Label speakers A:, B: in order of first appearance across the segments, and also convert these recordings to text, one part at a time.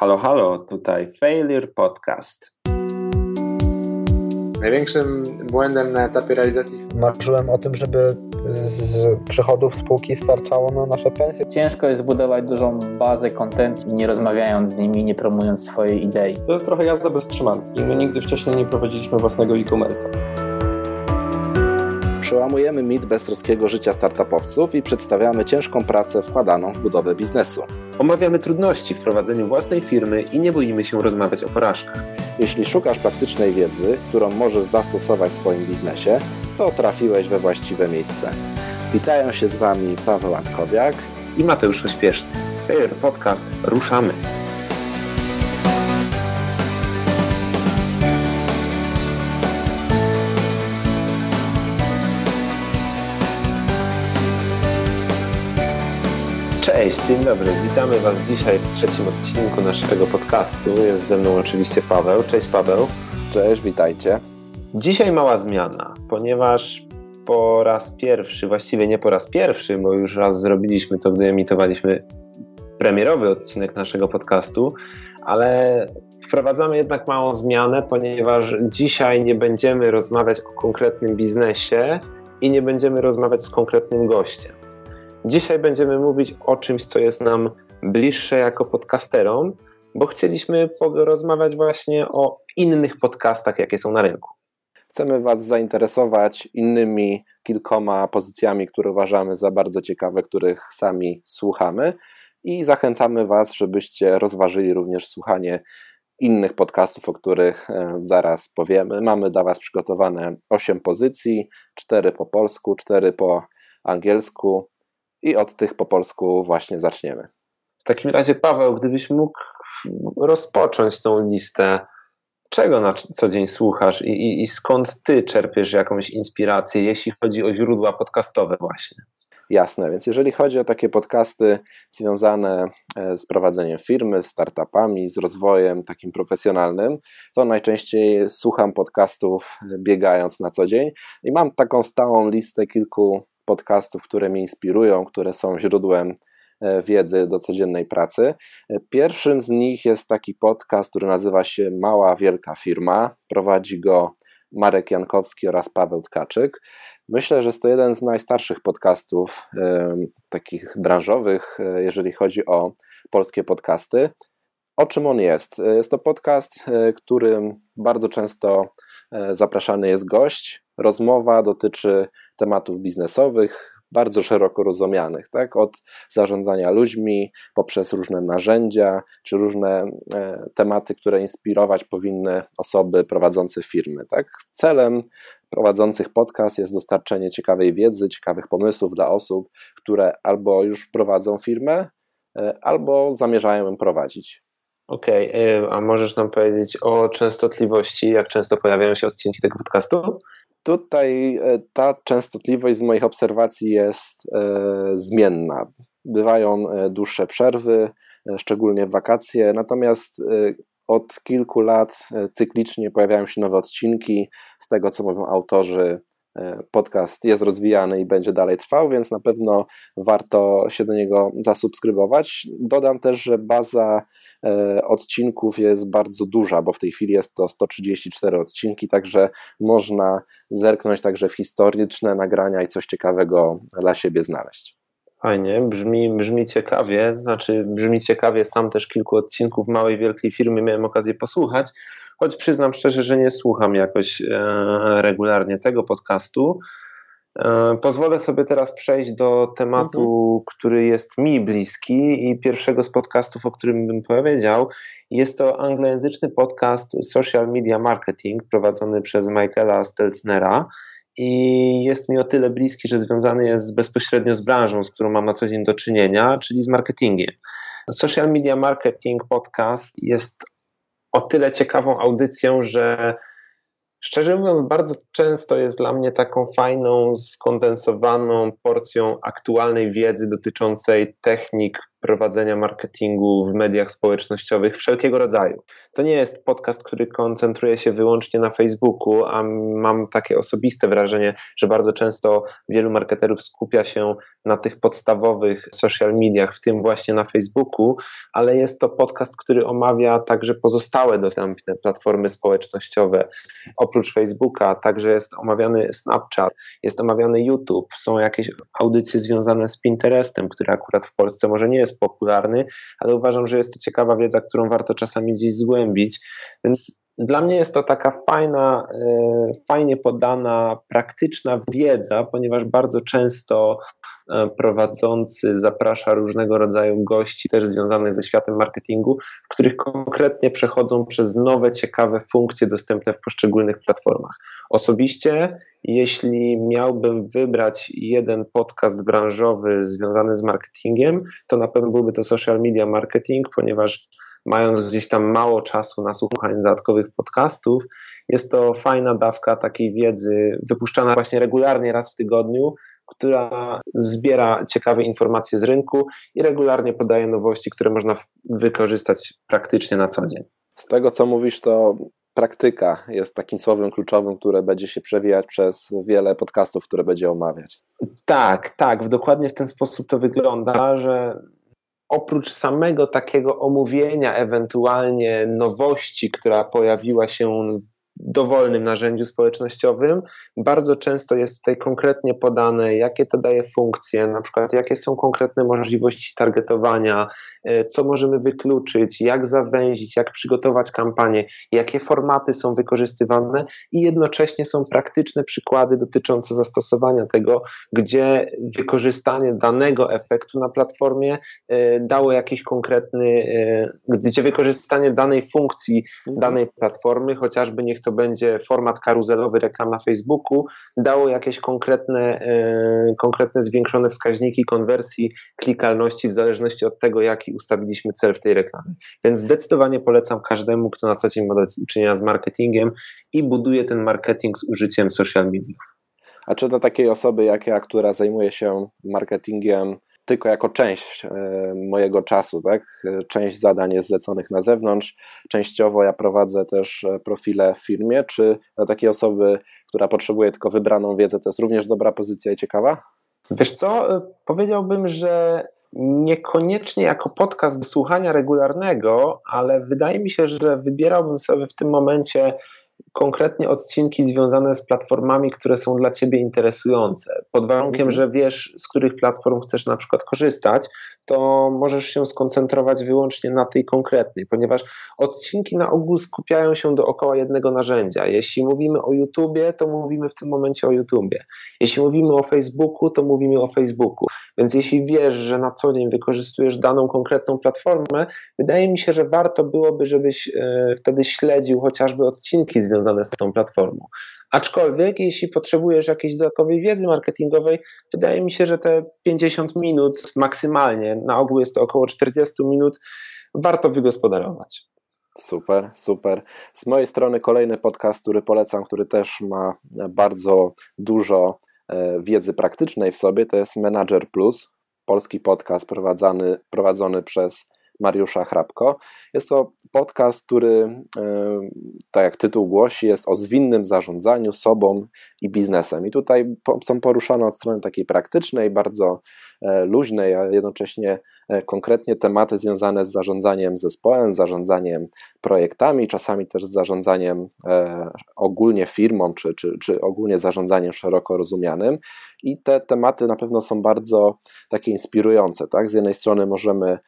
A: Halo, halo, tutaj Failure Podcast.
B: Największym błędem na etapie realizacji
C: Marzyłem o tym, żeby z przychodów spółki starczało na nasze pensje.
D: Ciężko jest zbudować dużą bazę content i nie rozmawiając z nimi, nie promując swojej idei.
E: To jest trochę jazda bez trzymanki. My nigdy wcześniej nie prowadziliśmy własnego e-commerce'a.
F: Przełamujemy mit beztroskiego życia startupowców i przedstawiamy ciężką pracę wkładaną w budowę biznesu.
A: Omawiamy trudności w prowadzeniu własnej firmy i nie boimy się rozmawiać o porażkach.
F: Jeśli szukasz praktycznej wiedzy, którą możesz zastosować w swoim biznesie, to trafiłeś we właściwe miejsce. Witają się z Wami Paweł Antkowiak
A: I Mateusz Ośpieszny. Failure Podcast, ruszamy! Cześć, dzień dobry. Witamy Was dzisiaj w trzecim odcinku naszego podcastu. Jest ze mną oczywiście Paweł. Cześć Paweł.
F: Cześć, witajcie.
A: Dzisiaj mała zmiana, ponieważ po raz pierwszy, właściwie nie po raz pierwszy, bo już raz zrobiliśmy to, gdy emitowaliśmy premierowy odcinek naszego podcastu, ale wprowadzamy jednak małą zmianę, ponieważ dzisiaj nie będziemy rozmawiać o konkretnym biznesie i nie będziemy rozmawiać z konkretnym gościem. Dzisiaj będziemy mówić o czymś, co jest nam bliższe jako podcasterom, bo chcieliśmy porozmawiać właśnie o innych podcastach, jakie są na rynku.
F: Chcemy Was zainteresować innymi kilkoma pozycjami, które uważamy za bardzo ciekawe, których sami słuchamy i zachęcamy Was, żebyście rozważyli również słuchanie innych podcastów, o których e, zaraz powiemy. Mamy dla Was przygotowane 8 pozycji, 4 po polsku, 4 po angielsku i od tych po polsku właśnie zaczniemy.
A: W takim razie, Paweł, gdybyś mógł rozpocząć tą listę, czego na co dzień słuchasz i, i, i skąd ty czerpiesz jakąś inspirację, jeśli chodzi o źródła podcastowe, właśnie?
F: Jasne, więc jeżeli chodzi o takie podcasty związane e, z prowadzeniem firmy, z startupami, z rozwojem takim profesjonalnym, to najczęściej słucham podcastów biegając na co dzień i mam taką stałą listę kilku podcastów, które mnie inspirują, które są źródłem e, wiedzy do codziennej pracy. E, pierwszym z nich jest taki podcast, który nazywa się Mała Wielka Firma. Prowadzi go Marek Jankowski oraz Paweł Tkaczyk. Myślę, że jest to jeden z najstarszych podcastów e, takich branżowych, jeżeli chodzi o polskie podcasty. O czym on jest? Jest to podcast, którym bardzo często zapraszany jest gość. Rozmowa dotyczy tematów biznesowych, bardzo szeroko rozumianych, tak? od zarządzania ludźmi, poprzez różne narzędzia, czy różne e, tematy, które inspirować powinny osoby prowadzące firmy. Tak? Celem prowadzących podcast jest dostarczenie ciekawej wiedzy, ciekawych pomysłów dla osób, które albo już prowadzą firmę, e, albo zamierzają ją prowadzić.
A: Okej, okay, a możesz nam powiedzieć o częstotliwości, jak często pojawiają się odcinki tego podcastu?
F: Tutaj e, ta częstotliwość z moich obserwacji jest e, zmienna. Bywają e, dłuższe przerwy, szczególnie w wakacje, natomiast od kilku lat cyklicznie pojawiają się nowe odcinki. Z tego co mówią autorzy, podcast jest rozwijany i będzie dalej trwał, więc na pewno warto się do niego zasubskrybować. Dodam też, że baza odcinków jest bardzo duża, bo w tej chwili jest to 134 odcinki, także można zerknąć także w historyczne nagrania i coś ciekawego dla siebie znaleźć.
A: Fajnie, brzmi, brzmi ciekawie, znaczy brzmi ciekawie, sam też kilku odcinków małej, wielkiej firmy miałem okazję posłuchać, choć przyznam szczerze, że nie słucham jakoś e, regularnie tego podcastu. E, pozwolę sobie teraz przejść do tematu, mhm. który jest mi bliski i pierwszego z podcastów, o którym bym powiedział. Jest to anglojęzyczny podcast Social Media Marketing prowadzony przez Michaela Stelznera i jest mi o tyle bliski, że związany jest bezpośrednio z branżą, z którą mam na co dzień do czynienia, czyli z marketingiem. Social Media Marketing Podcast jest o tyle ciekawą audycją, że Szczerze mówiąc, bardzo często jest dla mnie taką fajną, skondensowaną porcją aktualnej wiedzy dotyczącej technik prowadzenia marketingu w mediach społecznościowych wszelkiego rodzaju. To nie jest podcast, który koncentruje się wyłącznie na Facebooku, a mam takie osobiste wrażenie, że bardzo często wielu marketerów skupia się na tych podstawowych social mediach, w tym właśnie na Facebooku, ale jest to podcast, który omawia także pozostałe dostępne platformy społecznościowe. Oprócz Facebooka także jest omawiany Snapchat, jest omawiany YouTube, są jakieś audycje związane z Pinterestem, który akurat w Polsce może nie jest popularny, ale uważam, że jest to ciekawa wiedza, którą warto czasami gdzieś zgłębić. Więc dla mnie jest to taka fajna, e, fajnie podana, praktyczna wiedza, ponieważ bardzo często e, prowadzący zaprasza różnego rodzaju gości, też związanych ze światem marketingu, których konkretnie przechodzą przez nowe, ciekawe funkcje dostępne w poszczególnych platformach. Osobiście, jeśli miałbym wybrać jeden podcast branżowy związany z marketingiem, to na pewno byłby to social media marketing, ponieważ mając gdzieś tam mało czasu na słuchanie dodatkowych podcastów, jest to fajna dawka takiej wiedzy, wypuszczana właśnie regularnie raz w tygodniu, która zbiera ciekawe informacje z rynku i regularnie podaje nowości, które można wykorzystać praktycznie na co dzień.
F: Z tego, co mówisz, to praktyka jest takim słowem kluczowym, które będzie się przewijać przez wiele podcastów, które będzie omawiać.
A: Tak, tak, dokładnie w ten sposób to wygląda, że oprócz samego takiego omówienia ewentualnie nowości, która pojawiła się dowolnym narzędziu społecznościowym. Bardzo często jest tutaj konkretnie podane, jakie to daje funkcje, na przykład jakie są konkretne możliwości targetowania, e, co możemy wykluczyć, jak zawęzić, jak przygotować kampanię, jakie formaty są wykorzystywane i jednocześnie są praktyczne przykłady dotyczące zastosowania tego, gdzie wykorzystanie danego efektu na platformie e, dało jakiś konkretny, e, gdzie wykorzystanie danej funkcji mhm. danej platformy, chociażby niech to to będzie format karuzelowy reklam na Facebooku, dało jakieś konkretne, e, konkretne zwiększone wskaźniki konwersji, klikalności w zależności od tego, jaki ustawiliśmy cel w tej reklamie. Więc zdecydowanie polecam każdemu, kto na co dzień ma do czynienia z marketingiem i buduje ten marketing z użyciem social mediów.
F: A czy do takiej osoby jak ja, która zajmuje się marketingiem tylko jako część e, mojego czasu, tak? Część zadań jest zleconych na zewnątrz, częściowo ja prowadzę też e, profile w firmie. Czy dla takiej osoby, która potrzebuje tylko wybraną wiedzę, to jest również dobra pozycja i ciekawa?
A: Wiesz co, e, powiedziałbym, że niekoniecznie jako podcast do słuchania regularnego, ale wydaje mi się, że wybierałbym sobie w tym momencie konkretnie odcinki związane z platformami, które są dla Ciebie interesujące. Pod warunkiem, mhm. że wiesz, z których platform chcesz na przykład korzystać, to możesz się skoncentrować wyłącznie na tej konkretnej, ponieważ odcinki na ogół skupiają się dookoła jednego narzędzia. Jeśli mówimy o YouTubie, to mówimy w tym momencie o YouTubie. Jeśli mówimy o Facebooku, to mówimy o Facebooku. Więc jeśli wiesz, że na co dzień wykorzystujesz daną konkretną platformę, wydaje mi się, że warto byłoby, żebyś e, wtedy śledził chociażby odcinki związane z tą platformą. Aczkolwiek, jeśli potrzebujesz jakiejś dodatkowej wiedzy marketingowej, wydaje mi się, że te 50 minut maksymalnie, na ogół jest to około 40 minut, warto wygospodarować.
F: Super, super. Z mojej strony kolejny podcast, który polecam, który też ma bardzo dużo e, wiedzy praktycznej w sobie, to jest Manager Plus, polski podcast prowadzony, prowadzony przez Mariusza Hrabko. Jest to podcast, który, e, tak jak tytuł głosi, jest o zwinnym zarządzaniu sobą i biznesem. I tutaj są poruszane od strony takiej praktycznej, bardzo luźnej, a jednocześnie e, konkretnie tematy związane z zarządzaniem zespołem, zarządzaniem projektami, czasami też z zarządzaniem ogólnie firmą, czy, czy, czy ogólnie zarządzaniem szeroko rozumianym. I te tematy na pewno są bardzo takie inspirujące. Tak? Z jednej strony możemy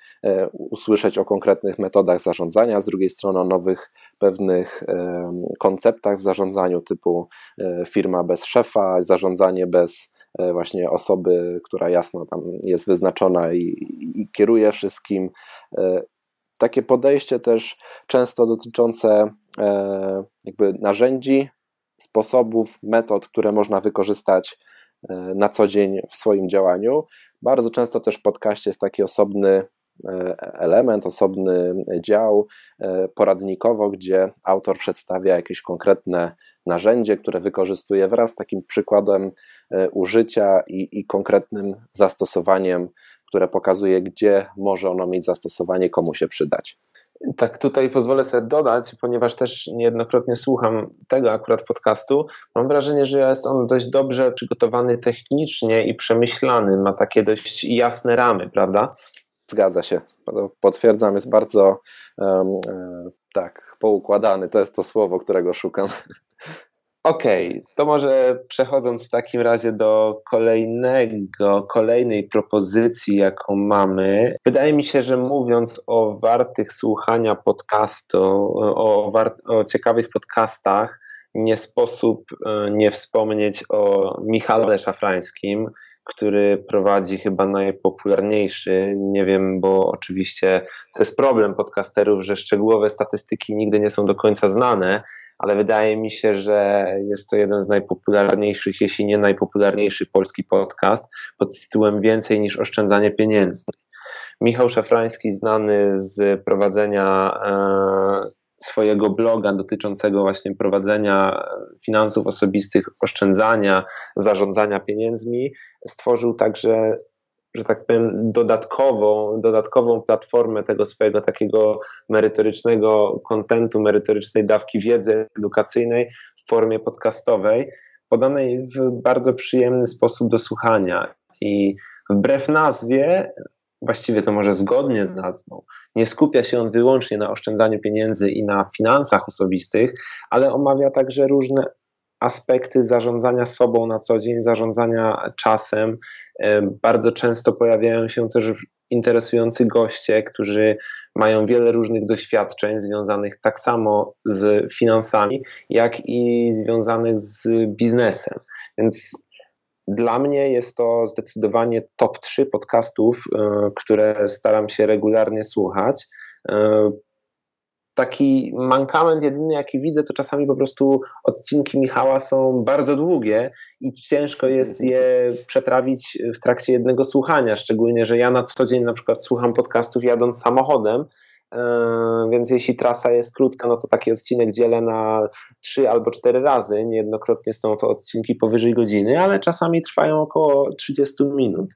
F: usłyszeć o konkretnych metodach zarządzania, z drugiej strony o nowych pewnych konceptach w zarządzaniu typu e, firma bez szefa, zarządzanie bez e, właśnie osoby, która jasno tam jest wyznaczona i, i kieruje wszystkim. E, takie podejście też często dotyczące jakby narzędzi, sposobów, metod, które można wykorzystać na co dzień w swoim działaniu. Bardzo często też w podcaście jest taki osobny E, element, osobny dział e, poradnikowo, gdzie autor przedstawia jakieś konkretne narzędzie, które wykorzystuje wraz z takim przykładem e, użycia i, i konkretnym zastosowaniem, które pokazuje, gdzie może ono mieć zastosowanie, komu się przydać.
A: Tak, tutaj pozwolę sobie dodać, ponieważ też niejednokrotnie słucham tego akurat podcastu. Mam wrażenie, że jest on dość dobrze przygotowany technicznie i przemyślany. Ma takie dość jasne ramy, prawda?
F: Zgadza się. Potwierdzam, jest bardzo um, tak, poukładany. To jest to słowo, którego szukam.
A: Okej, okay, to może przechodząc w takim razie do kolejnego, kolejnej propozycji, jaką mamy. Wydaje mi się, że mówiąc o wartych słuchania podcastu, o, o ciekawych podcastach, nie sposób e, nie wspomnieć o Michale Szafrańskim, który prowadzi chyba najpopularniejszy. Nie wiem, bo oczywiście to jest problem podcasterów, że szczegółowe statystyki nigdy nie są do końca znane, ale wydaje mi się, że jest to jeden z najpopularniejszych, jeśli nie najpopularniejszy polski podcast pod tytułem Więcej niż oszczędzanie pieniędzy. Michał Szafrański, znany z prowadzenia e, swojego bloga dotyczącego właśnie prowadzenia finansów osobistych, oszczędzania, zarządzania pieniędzmi, stworzył także że tak powiem, dodatkową, dodatkową platformę tego swojego takiego merytorycznego kontentu, merytorycznej dawki wiedzy edukacyjnej w formie podcastowej, podanej w bardzo przyjemny sposób do słuchania. I wbrew nazwie, właściwie to może zgodnie z nazwą, nie skupia się on wyłącznie na oszczędzaniu pieniędzy i na finansach osobistych, ale omawia także różne aspekty zarządzania sobą na co dzień, zarządzania czasem. E, bardzo często pojawiają się też interesujący goście, którzy mają wiele różnych doświadczeń związanych tak samo z finansami, jak i związanych z biznesem. Więc dla mnie jest to zdecydowanie top 3 podcastów, e, które staram się regularnie słuchać. Taki mankament jedyny, jaki widzę, to czasami po prostu odcinki Michała są bardzo długie i ciężko jest je przetrawić w trakcie jednego słuchania, szczególnie, że ja na co dzień na przykład słucham podcastów jadąc samochodem, e, więc jeśli trasa jest krótka, no to taki odcinek dzielę na trzy albo cztery razy. Niejednokrotnie są to odcinki powyżej godziny, ale czasami trwają około 30 minut.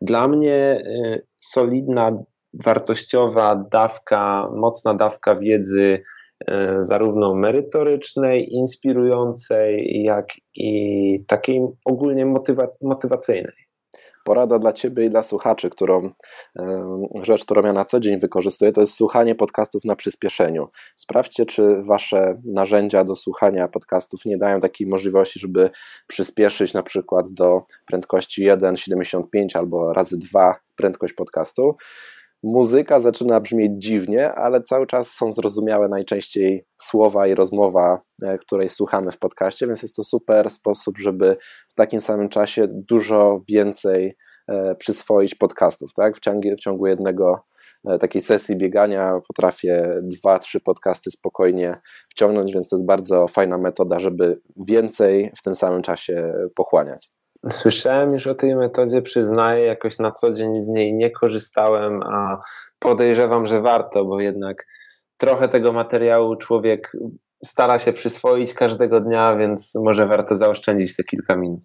A: Dla mnie e, solidna wartościowa dawka, mocna dawka wiedzy, e, zarówno merytorycznej, inspirującej, jak i takiej ogólnie motywa motywacyjnej.
F: Porada dla Ciebie i dla słuchaczy, którą rzecz, którą ja na co dzień wykorzystuję, to jest słuchanie podcastów na przyspieszeniu. Sprawdźcie, czy Wasze narzędzia do słuchania podcastów nie dają takiej możliwości, żeby przyspieszyć na przykład do prędkości 1,75 albo razy 2 prędkość podcastu muzyka zaczyna brzmieć dziwnie, ale cały czas są zrozumiałe najczęściej słowa i rozmowa, e, której słuchamy w podcaście, więc jest to super sposób, żeby w takim samym czasie dużo więcej e, przyswoić podcastów. Tak? W, ciągu, w ciągu jednego e, takiej sesji biegania potrafię dwa, trzy podcasty spokojnie wciągnąć, więc to jest bardzo fajna metoda, żeby więcej w tym samym czasie pochłaniać.
A: Słyszałem już o tej metodzie, przyznaję, jakoś na co dzień z niej nie korzystałem, a podejrzewam, że warto, bo jednak trochę tego materiału człowiek stara się przyswoić każdego dnia, więc może warto zaoszczędzić te kilka minut.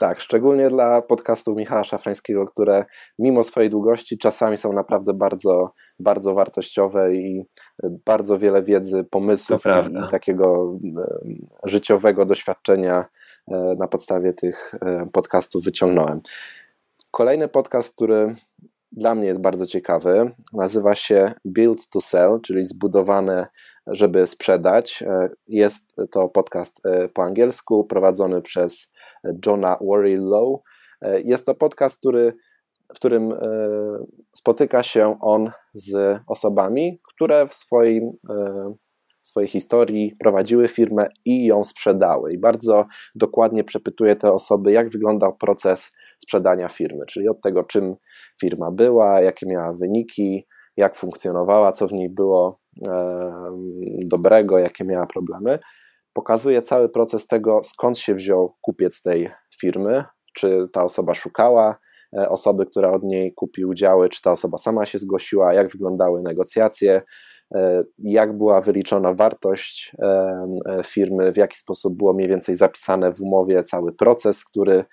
F: Tak, szczególnie dla podcastu Michała Szafrańskiego, które mimo swojej długości czasami są naprawdę bardzo, bardzo wartościowe i bardzo wiele wiedzy, pomysłów i takiego życiowego doświadczenia na podstawie tych e, podcastów wyciągnąłem. Kolejny podcast, który dla mnie jest bardzo ciekawy, nazywa się Build to Sell, czyli zbudowane, żeby sprzedać. E, jest to podcast po angielsku prowadzony przez Johna Warrilow. Jest to podcast, który, w którym spotyka się on z osobami, które w swoim swojej historii prowadziły firmę i ją sprzedały. I bardzo dokładnie przepytuje te osoby, jak wyglądał proces sprzedania firmy, czyli od tego, czym firma była, jakie miała wyniki, jak funkcjonowała, co w niej było e, dobrego, jakie miała problemy. Pokazuje cały proces tego, skąd się wziął kupiec tej firmy, czy ta osoba szukała e, osoby, która od niej kupi udziały, czy ta osoba sama się zgłosiła, jak wyglądały negocjacje, jak była wyliczona wartość e, e, firmy, w jaki sposób było mniej więcej zapisane w umowie cały proces, który,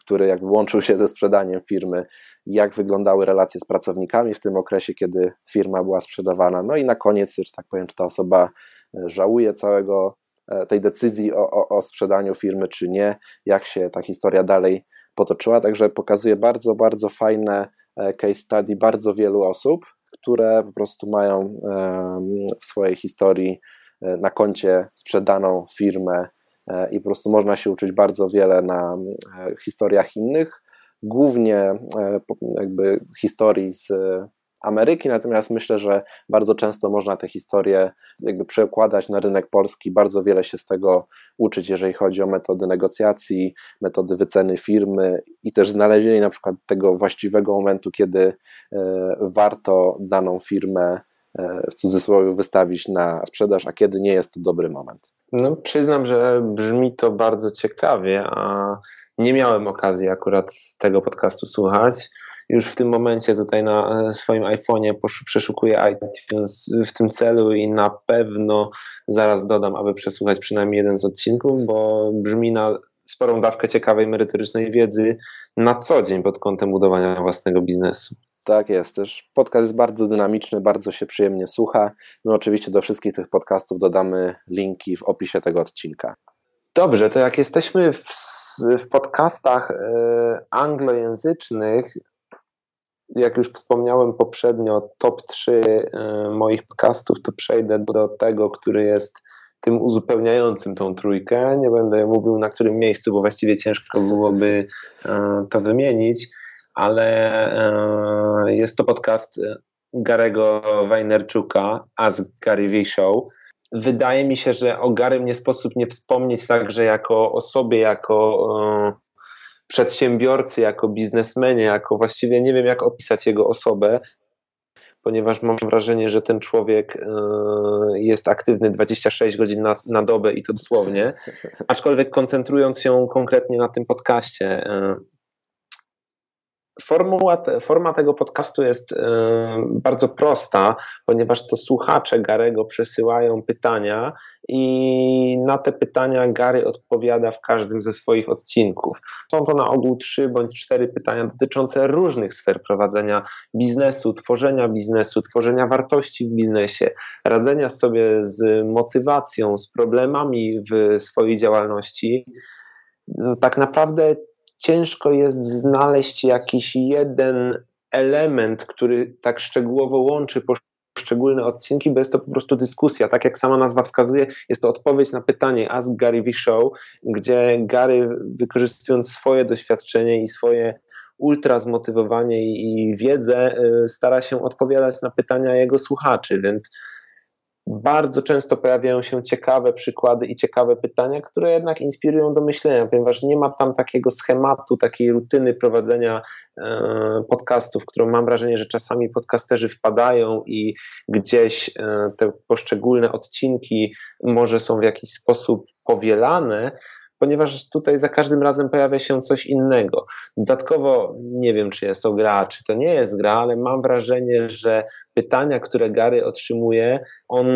F: który jakby łączył się ze sprzedaniem firmy, jak wyglądały relacje z pracownikami w tym okresie, kiedy firma była sprzedawana. No i na koniec, że tak powiem, czy ta osoba żałuje całego tej decyzji o, o, o sprzedaniu firmy, czy nie, jak się ta historia dalej potoczyła. Także pokazuje bardzo, bardzo fajne case study bardzo wielu osób, które po prostu mają w swojej historii e, na koncie sprzedaną firmę e, i po prostu można się uczyć bardzo wiele na e, historiach innych, głównie jakby historii z Ameryki, natomiast myślę, że bardzo często można te historie jakby przekładać na rynek polski, bardzo wiele się z tego uczyć, jeżeli chodzi o metody negocjacji, metody wyceny firmy i też znalezienie na przykład tego właściwego momentu, kiedy e, warto daną firmę e, w cudzysłowie wystawić na sprzedaż, a kiedy nie jest to dobry moment.
A: No, przyznam, że brzmi to bardzo ciekawie, a nie miałem okazji akurat tego podcastu słuchać już w tym momencie tutaj na e, swoim iPhone'ie przeszukuję iTunes w tym celu i na pewno zaraz dodam, aby przesłuchać przynajmniej jeden z odcinków, bo brzmi na sporą dawkę ciekawej, merytorycznej wiedzy na co dzień pod kątem budowania własnego biznesu.
F: Tak jest, też podcast jest bardzo dynamiczny, bardzo się przyjemnie słucha. My oczywiście do wszystkich tych podcastów dodamy linki w opisie tego odcinka.
A: Dobrze, to jak jesteśmy w, w podcastach y, anglojęzycznych, jak już wspomniałem poprzednio, top 3 e, moich podcastów, to przejdę do tego, który jest tym uzupełniającym tą trójkę. Nie będę mówił na którym miejscu, bo właściwie ciężko byłoby e, to wymienić, ale e, jest to podcast Garego Wajnerczuka, As Gary V Show. Wydaje mi się, że o Garym nie sposób nie wspomnieć także jako osobie, jako przedsiębiorcy, jako biznesmenie, jako właściwie nie wiem, jak opisać jego osobę, ponieważ mam wrażenie, że ten człowiek e, jest aktywny 26 godzin na, na dobę i to dosłownie. Aczkolwiek koncentrując się konkretnie na tym podcaście, e, Formuła, forma tego podcastu jest y, bardzo prosta, ponieważ to słuchacze Garego przesyłają pytania i na te pytania Gary odpowiada w każdym ze swoich odcinków. Są to na ogół trzy bądź cztery pytania dotyczące różnych sfer prowadzenia biznesu, tworzenia biznesu, tworzenia wartości w biznesie, radzenia sobie z motywacją, z problemami w swojej działalności. Tak naprawdę ciężko jest znaleźć jakiś jeden element, który tak szczegółowo łączy poszczególne odcinki, bo jest to po prostu dyskusja. Tak jak sama nazwa wskazuje, jest to odpowiedź na pytanie Ask Gary V Show, gdzie Gary wykorzystując swoje doświadczenie i swoje ultra zmotywowanie i wiedzę y, stara się odpowiadać na pytania jego słuchaczy, więc bardzo często pojawiają się ciekawe przykłady i ciekawe pytania, które jednak inspirują do myślenia, ponieważ nie ma tam takiego schematu, takiej rutyny prowadzenia e, podcastów, którą mam wrażenie, że czasami podcasterzy wpadają i gdzieś e, te poszczególne odcinki może są w jakiś sposób powielane, ponieważ tutaj za każdym razem pojawia się coś innego. Dodatkowo nie wiem, czy jest to gra, czy to nie jest gra, ale mam wrażenie, że pytania, które Gary otrzymuje, on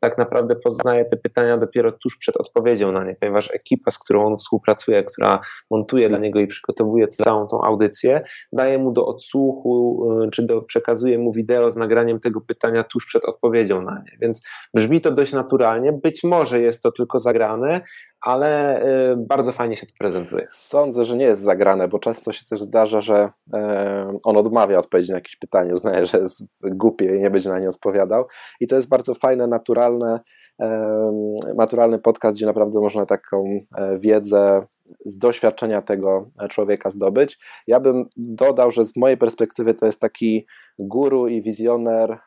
A: tak naprawdę poznaje te pytania dopiero tuż przed odpowiedzią na nie, ponieważ ekipa, z którą on współpracuje, która montuje dla niego i przygotowuje całą tą audycję, daje mu do odsłuchu, y, czy do, przekazuje mu wideo z nagraniem tego pytania tuż przed odpowiedzią na nie. Więc brzmi to dość naturalnie. Być może jest to tylko zagrane, ale y, bardzo fajnie się to prezentuje.
F: Sądzę, że nie jest zagrane, bo często się też zdarza, że on odmawia odpowiedzi na jakieś pytanie, uznaje, że jest głupie i nie będzie na nie odpowiadał. I to jest bardzo fajne, naturalne, naturalny podcast, gdzie naprawdę można taką e, wiedzę z doświadczenia tego człowieka zdobyć. Ja bym dodał, że z mojej perspektywy to jest taki guru i wizjoner e,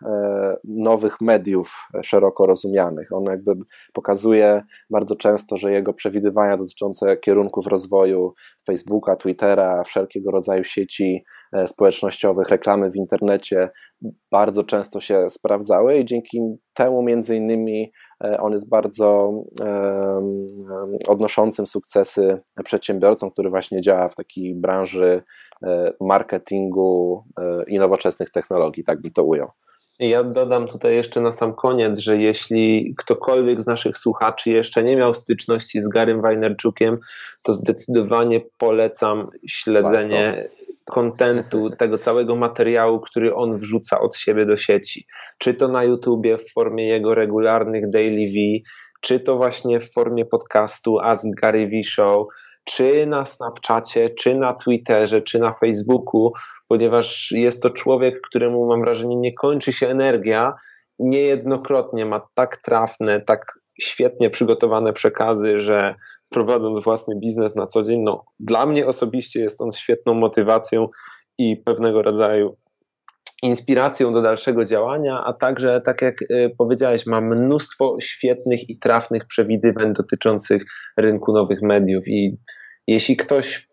F: nowych mediów szeroko rozumianych. On jakby pokazuje bardzo często, że jego przewidywania dotyczące kierunków rozwoju Facebooka, Twittera, wszelkiego rodzaju sieci e, społecznościowych, reklamy w internecie bardzo często się sprawdzały i dzięki temu między innymi e, on jest bardzo odnoszącym sukcesy przedsiębiorcą, który właśnie działa w takiej branży e, marketingu e, i nowoczesnych technologii, tak bym to ujął.
A: Ja dodam tutaj jeszcze na sam koniec, że jeśli ktokolwiek z naszych słuchaczy jeszcze nie miał styczności z Garym Wajnerczukiem, to zdecydowanie polecam śledzenie kontentu, tego całego materiału, który on wrzuca od siebie do sieci. Czy to na YouTubie w formie jego regularnych Daily V, czy to właśnie w formie podcastu Ask Gary V Show, czy na Snapchacie, czy na Twitterze, czy na Facebooku, ponieważ jest to człowiek, któremu mam wrażenie nie kończy się energia, niejednokrotnie ma tak trafne, tak świetnie przygotowane przekazy, że prowadząc własny biznes na co dzień, no, dla mnie osobiście jest on świetną motywacją i pewnego rodzaju inspiracją do dalszego działania, a także, tak jak y, powiedziałeś, ma mnóstwo świetnych i trafnych przewidywań dotyczących rynku nowych mediów. I jeśli ktoś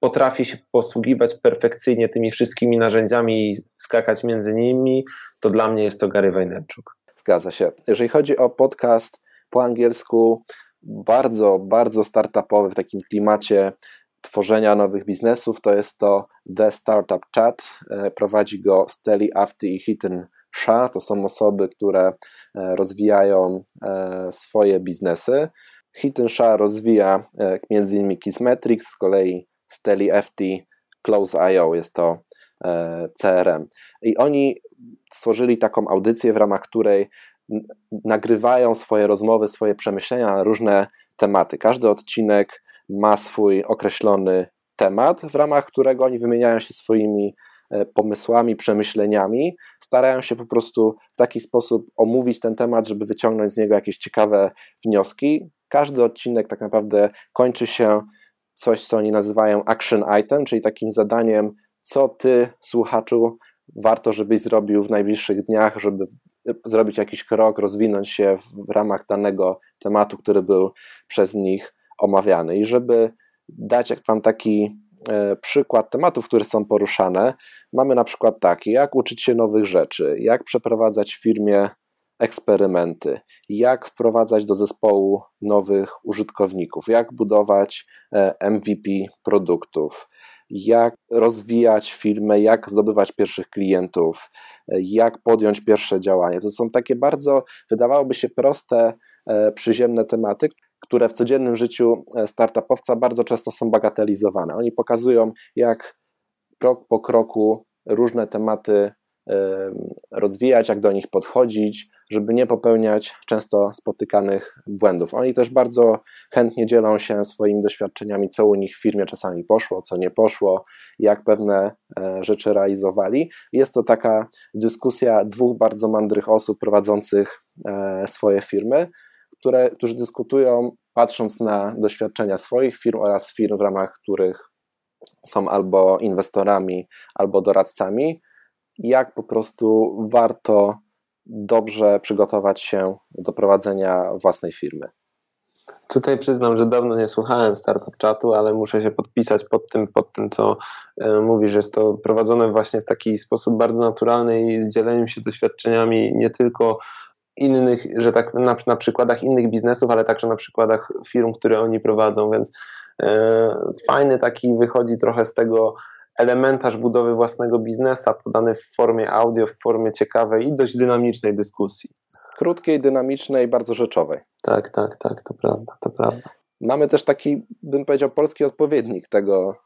A: potrafi się posługiwać perfekcyjnie tymi wszystkimi narzędziami i skakać między nimi, to dla mnie jest to Gary Vaynerchuk.
F: Zgadza się. Jeżeli chodzi o podcast po angielsku, bardzo, bardzo startupowy w takim klimacie tworzenia nowych biznesów, to jest to The Startup Chat. E, prowadzi go Steli Afty i Hiten Shah. To są osoby, które e, rozwijają e, swoje biznesy. Hiten Shah rozwija m.in. Kissmetrics, z kolei Steli Afty Close.io jest to CRM. I oni stworzyli taką audycję, w ramach której nagrywają swoje rozmowy, swoje przemyślenia na różne tematy. Każdy odcinek ma swój określony temat, w ramach którego oni wymieniają się swoimi e, pomysłami, przemyśleniami, starają się po prostu w taki sposób omówić ten temat, żeby wyciągnąć z niego jakieś ciekawe wnioski. Każdy odcinek tak naprawdę kończy się coś, co oni nazywają action item, czyli takim zadaniem, co ty, słuchaczu, warto, żebyś zrobił w najbliższych dniach, żeby zrobić jakiś krok, rozwinąć się w ramach danego tematu, który był przez nich omawiany. I żeby dać Wam taki e, przykład tematów, które są poruszane, mamy na przykład taki, jak uczyć się nowych rzeczy, jak przeprowadzać w firmie eksperymenty, jak wprowadzać do zespołu nowych użytkowników, jak budować e, MVP produktów, jak rozwijać firmę, jak zdobywać pierwszych klientów, jak podjąć pierwsze działanie. To są takie bardzo, wydawałoby się proste, e, przyziemne tematy, które w codziennym życiu e, startupowca bardzo często są bagatelizowane. Oni pokazują, jak krok po kroku różne tematy rozwijać, jak do nich podchodzić, żeby nie popełniać często spotykanych błędów. Oni też bardzo chętnie dzielą się swoimi doświadczeniami, co u nich w firmie czasami poszło, co nie poszło, jak pewne e, rzeczy realizowali. Jest to taka dyskusja dwóch bardzo mądrych osób prowadzących e, swoje firmy, które, którzy dyskutują patrząc na doświadczenia swoich firm oraz firm, w ramach których są albo inwestorami, albo doradcami, jak po prostu warto dobrze przygotować się do prowadzenia własnej firmy.
A: Tutaj przyznam, że dawno nie słuchałem startup chatu, ale muszę się podpisać pod tym, pod tym co e, mówisz. Jest to prowadzone właśnie w taki sposób bardzo naturalny i z dzieleniem się doświadczeniami nie tylko innych, że tak na, na przykładach innych biznesów, ale także na przykładach firm, które oni prowadzą, więc e, fajny taki wychodzi trochę z tego elementarz budowy własnego biznesa podany w formie audio, w formie ciekawej i dość dynamicznej dyskusji.
F: Krótkiej, dynamicznej, bardzo rzeczowej.
A: Tak, tak, tak, to prawda, to prawda.
F: Mamy też taki, bym powiedział, polski odpowiednik tego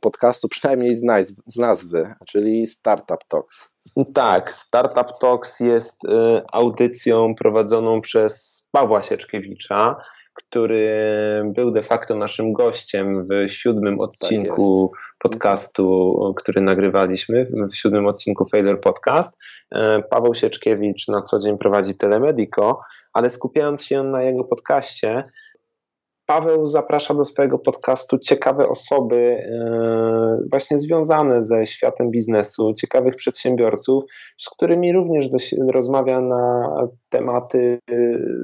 F: podcastu, przynajmniej z, nazw z nazwy, czyli Startup Talks.
A: Tak, Startup Talks jest y, audycją prowadzoną przez Pawła Sieczkiewicza, który był de facto naszym gościem w siódmym odcinku tak podcastu, który nagrywaliśmy, w siódmym odcinku Failure Podcast. E, Paweł Sieczkiewicz na co dzień prowadzi Telemedico, ale skupiając się na jego podcaście, Paweł zaprasza do swojego podcastu ciekawe osoby, e, właśnie związane ze światem biznesu, ciekawych przedsiębiorców, z którymi również rozmawia na tematy e,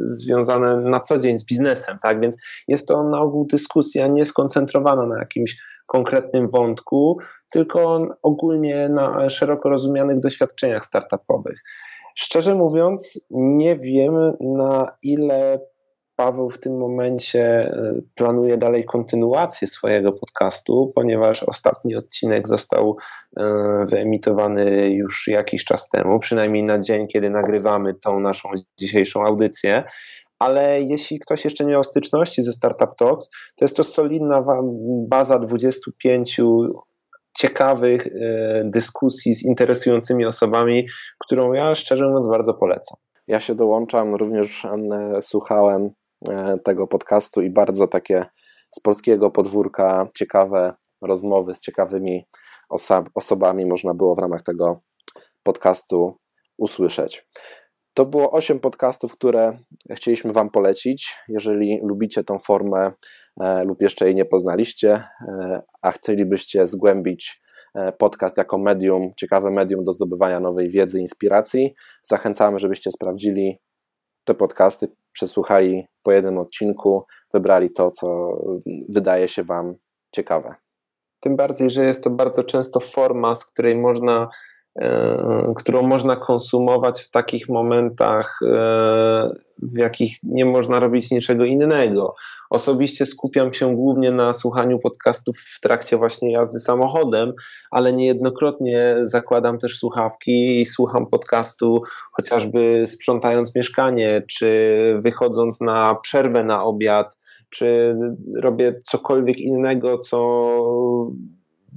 A: związane na co dzień z biznesem. Tak więc jest to na ogół dyskusja nieskoncentrowana na jakimś konkretnym wątku, tylko ogólnie na szeroko rozumianych doświadczeniach startupowych. Szczerze mówiąc, nie wiem na ile Paweł w tym momencie e, planuje dalej kontynuację swojego podcastu, ponieważ ostatni odcinek został e, wyemitowany już jakiś czas temu, przynajmniej na dzień, kiedy nagrywamy tą naszą dzisiejszą audycję. Ale jeśli ktoś jeszcze nie miał styczności ze Startup Talks, to jest to solidna baza 25 ciekawych dyskusji z interesującymi osobami, którą ja szczerze mówiąc bardzo polecam.
F: Ja się dołączam, również słuchałem tego podcastu i bardzo takie z polskiego podwórka ciekawe rozmowy z ciekawymi oso osobami można było w ramach tego podcastu usłyszeć. To było 8 podcastów, które chcieliśmy Wam polecić. Jeżeli lubicie tą formę e, lub jeszcze jej nie poznaliście, e, a chcielibyście zgłębić e, podcast jako medium, ciekawe medium do zdobywania nowej wiedzy, inspiracji, zachęcamy, żebyście sprawdzili te podcasty, przesłuchali po jednym odcinku, wybrali to, co wydaje się Wam ciekawe.
A: Tym bardziej, że jest to bardzo często forma, z której można, którą można konsumować w takich momentach, e, w jakich nie można robić niczego innego. Osobiście skupiam się głównie na słuchaniu podcastów w trakcie właśnie jazdy samochodem, ale niejednokrotnie zakładam też słuchawki i słucham podcastu chociażby sprzątając mieszkanie, czy wychodząc na przerwę na obiad, czy robię cokolwiek innego, co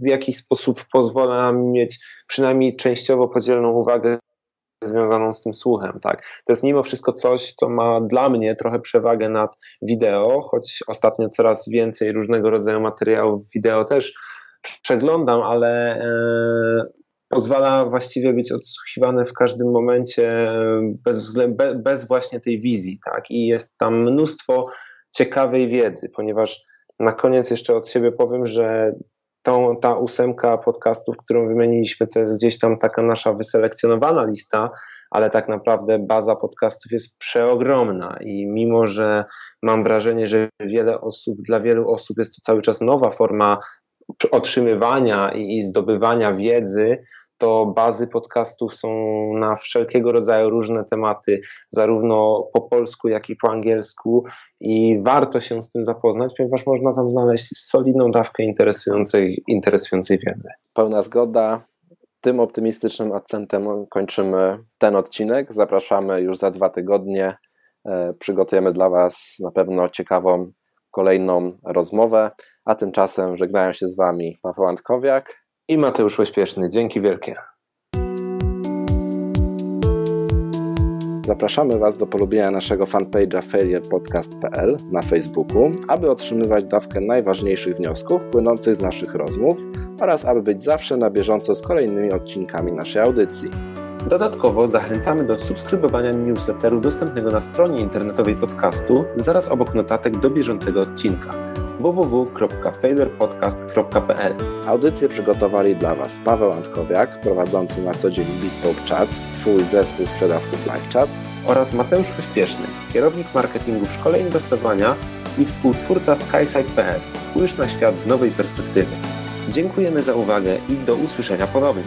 A: w jakiś sposób pozwala mi mieć przynajmniej częściowo podzieloną uwagę związaną z tym słuchem, tak. To jest mimo wszystko coś, co ma dla mnie trochę przewagę nad wideo, choć ostatnio coraz więcej różnego rodzaju materiałów wideo też przeglądam, ale e, pozwala właściwie być odsłuchiwany w każdym momencie e, bez, bez właśnie tej wizji, tak. I jest tam mnóstwo ciekawej wiedzy, ponieważ na koniec jeszcze od siebie powiem, że tą, ta ósemka podcastów, którą wymieniliśmy, to jest gdzieś tam taka nasza wyselekcjonowana lista, ale tak naprawdę baza podcastów jest przeogromna i mimo, że mam wrażenie, że wiele osób, dla wielu osób jest to cały czas nowa forma otrzymywania i, i zdobywania wiedzy, to bazy podcastów są na wszelkiego rodzaju różne tematy, zarówno po polsku, jak i po angielsku, i warto się z tym zapoznać, ponieważ można tam znaleźć solidną dawkę interesującej, interesującej wiedzy.
F: Pełna zgoda. Tym optymistycznym akcentem kończymy ten odcinek. Zapraszamy już za dwa tygodnie. E, przygotujemy dla Was na pewno ciekawą kolejną rozmowę. A tymczasem żegnają się z Wami Paweł Antkowiak
A: i Mateusz Ośpieszny. Dzięki wielkie.
F: Zapraszamy Was do polubienia naszego fanpage'a failurepodcast.pl na Facebooku, aby otrzymywać dawkę najważniejszych wniosków płynących z naszych rozmów oraz aby być zawsze na bieżąco z kolejnymi odcinkami naszej audycji.
A: Dodatkowo zachęcamy do subskrybowania newsletteru dostępnego na stronie internetowej podcastu zaraz obok notatek do bieżącego odcinka www.failurepodcast.pl
F: Audycję przygotowali dla Was Paweł Antkowiak, prowadzący na co dzień Bespoke Chat, Twój zespół sprzedawców LiveChat
A: oraz Mateusz Pośpieszny, kierownik marketingu w szkole inwestowania i współtwórca SkySide.pl. Spójrz na świat z nowej perspektywy. Dziękujemy za uwagę i do usłyszenia ponownie.